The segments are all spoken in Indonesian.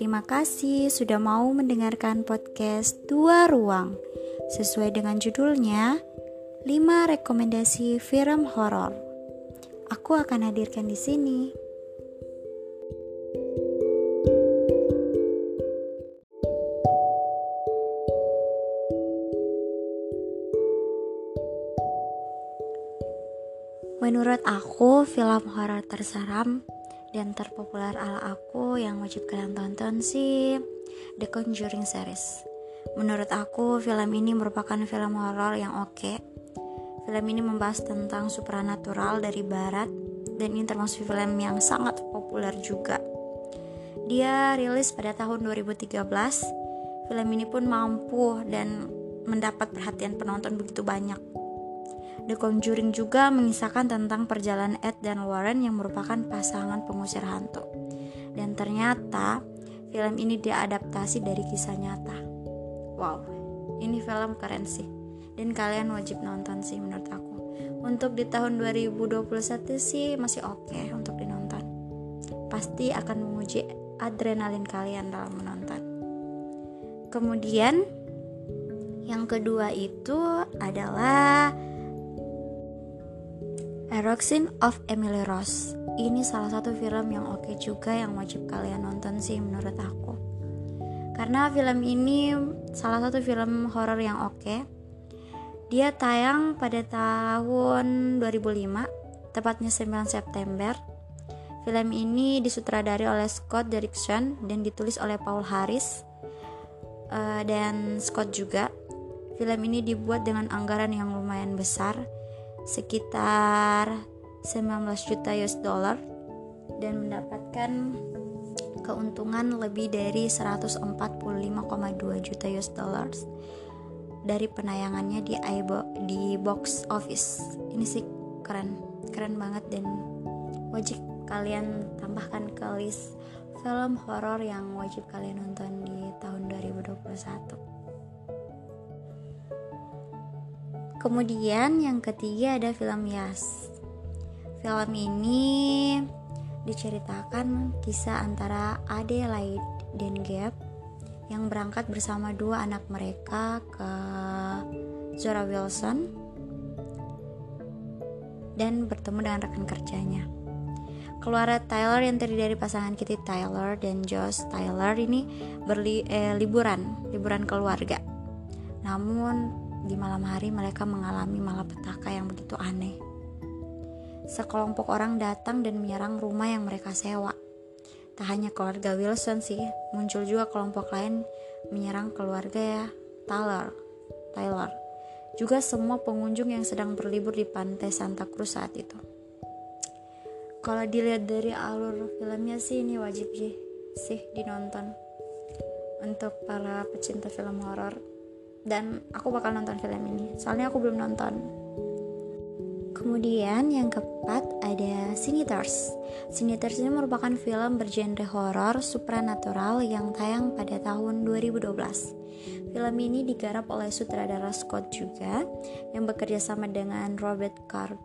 Terima kasih sudah mau mendengarkan podcast Dua Ruang. Sesuai dengan judulnya, 5 rekomendasi film horor. Aku akan hadirkan di sini. Menurut aku, film horor terseram dan terpopuler ala aku yang wajib kalian tonton sih The Conjuring series. Menurut aku, film ini merupakan film horor yang oke. Okay. Film ini membahas tentang supranatural dari barat dan ini termasuk film yang sangat populer juga. Dia rilis pada tahun 2013. Film ini pun mampu dan mendapat perhatian penonton begitu banyak The Conjuring juga mengisahkan tentang perjalanan Ed dan Warren yang merupakan pasangan pengusir hantu. Dan ternyata film ini diadaptasi dari kisah nyata. Wow, ini film keren sih. Dan kalian wajib nonton sih menurut aku. Untuk di tahun 2021 sih masih oke okay untuk dinonton. Pasti akan menguji adrenalin kalian dalam menonton. Kemudian yang kedua itu adalah Eroxin of Emily Rose. Ini salah satu film yang oke okay juga yang wajib kalian nonton sih menurut aku. Karena film ini salah satu film horor yang oke. Okay. Dia tayang pada tahun 2005, tepatnya 9 September. Film ini disutradari oleh Scott Derrickson dan ditulis oleh Paul Harris uh, dan Scott juga. Film ini dibuat dengan anggaran yang lumayan besar sekitar 19 juta US dollar dan mendapatkan keuntungan lebih dari 145,2 juta US dollars dari penayangannya di iBo di box office. Ini sih keren, keren banget dan wajib kalian tambahkan ke list film horor yang wajib kalian nonton di tahun 2021. Kemudian yang ketiga ada film Yas. Film ini diceritakan kisah antara Adelaide dan Gap yang berangkat bersama dua anak mereka ke Zora Wilson dan bertemu dengan rekan kerjanya. Keluarga Tyler yang terdiri dari pasangan Kitty Tyler dan Josh Tyler ini berli eh, liburan keluarga. Namun di malam hari mereka mengalami malapetaka yang begitu aneh. Sekelompok orang datang dan menyerang rumah yang mereka sewa. Tak hanya keluarga Wilson sih, muncul juga kelompok lain menyerang keluarga ya Tyler. Tyler. Juga semua pengunjung yang sedang berlibur di pantai Santa Cruz saat itu. Kalau dilihat dari alur filmnya sih ini wajib sih sih dinonton untuk para pecinta film horor dan aku bakal nonton film ini soalnya aku belum nonton Kemudian yang keempat ada Siniters. Siniters ini merupakan film bergenre horor supranatural yang tayang pada tahun 2012. Film ini digarap oleh sutradara Scott juga yang bekerja sama dengan Robert Car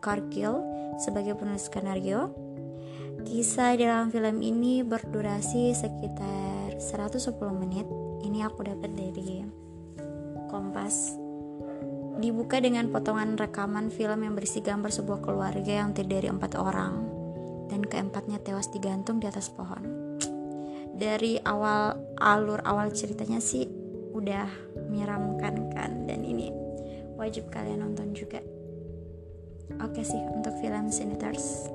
Cargill sebagai penulis skenario. Kisah dalam film ini berdurasi sekitar 110 menit. Ini aku dapat dari Kompas dibuka dengan potongan rekaman film yang berisi gambar sebuah keluarga yang terdiri dari empat orang dan keempatnya tewas digantung di atas pohon. Dari awal alur awal ceritanya sih udah menyeramkan kan dan ini wajib kalian nonton juga. Oke sih untuk film Senators.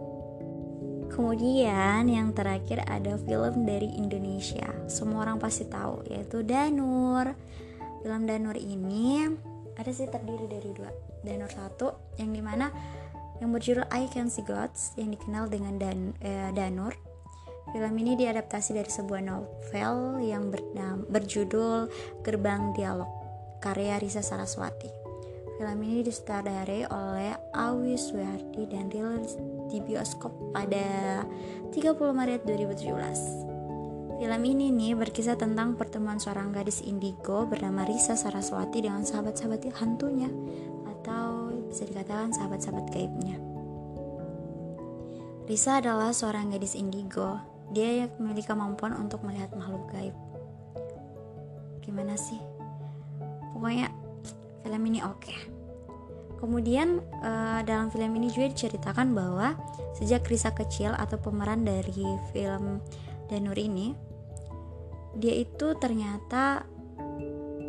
Kemudian yang terakhir ada film dari Indonesia. Semua orang pasti tahu yaitu Danur. Film Danur ini ada sih terdiri dari dua. Danur satu yang di mana yang berjudul I Can See Gods yang dikenal dengan Dan, eh, Danur. Film ini diadaptasi dari sebuah novel yang berjudul Gerbang Dialog karya Risa Saraswati. Film ini disutradari oleh Awi Suwardi dan rilis di bioskop pada 30 Maret 2017. Film ini nih berkisah tentang pertemuan seorang gadis indigo bernama Risa Saraswati dengan sahabat-sahabat hantunya atau bisa dikatakan sahabat-sahabat gaibnya. Risa adalah seorang gadis indigo dia memiliki kemampuan untuk melihat makhluk gaib gimana sih pokoknya film ini oke okay. kemudian uh, dalam film ini juga diceritakan bahwa sejak Risa kecil atau pemeran dari film Danur ini dia itu ternyata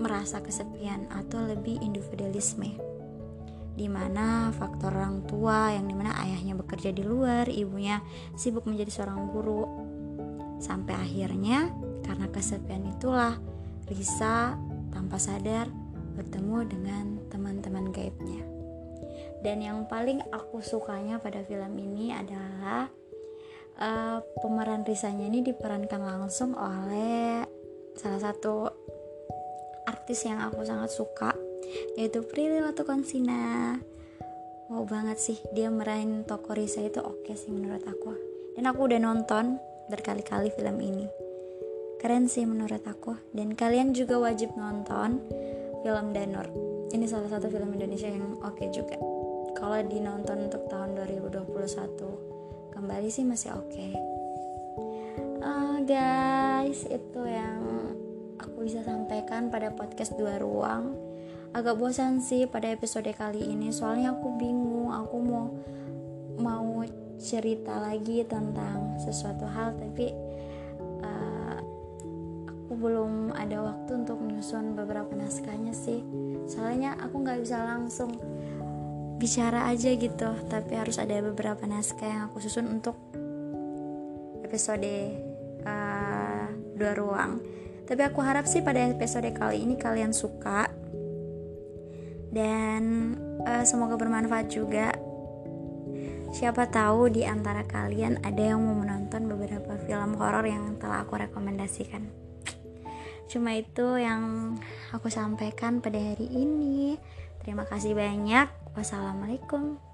merasa kesepian atau lebih individualisme di mana faktor orang tua yang di mana ayahnya bekerja di luar, ibunya sibuk menjadi seorang guru. Sampai akhirnya karena kesepian itulah Risa tanpa sadar bertemu dengan teman-teman gaibnya. Dan yang paling aku sukanya pada film ini adalah uh, pemeran Risanya ini diperankan langsung oleh salah satu artis yang aku sangat suka yaitu Prilly Latukonsina wow banget sih dia merain toko Risa itu oke okay sih menurut aku. Dan aku udah nonton berkali-kali film ini. Keren sih menurut aku. Dan kalian juga wajib nonton film Danur. Ini salah satu film Indonesia yang oke okay juga. Kalau dinonton untuk tahun 2021 kembali sih masih oke okay. uh, guys itu yang aku bisa sampaikan pada podcast dua ruang agak bosan sih pada episode kali ini soalnya aku bingung aku mau mau cerita lagi tentang sesuatu hal tapi uh, aku belum ada waktu untuk menyusun beberapa naskahnya sih soalnya aku nggak bisa langsung bicara aja gitu tapi harus ada beberapa naskah yang aku susun untuk episode uh, dua ruang tapi aku harap sih pada episode kali ini kalian suka dan uh, semoga bermanfaat juga. Siapa tahu di antara kalian ada yang mau menonton beberapa film horor yang telah aku rekomendasikan. Cuma itu yang aku sampaikan pada hari ini. Terima kasih banyak. Wassalamualaikum.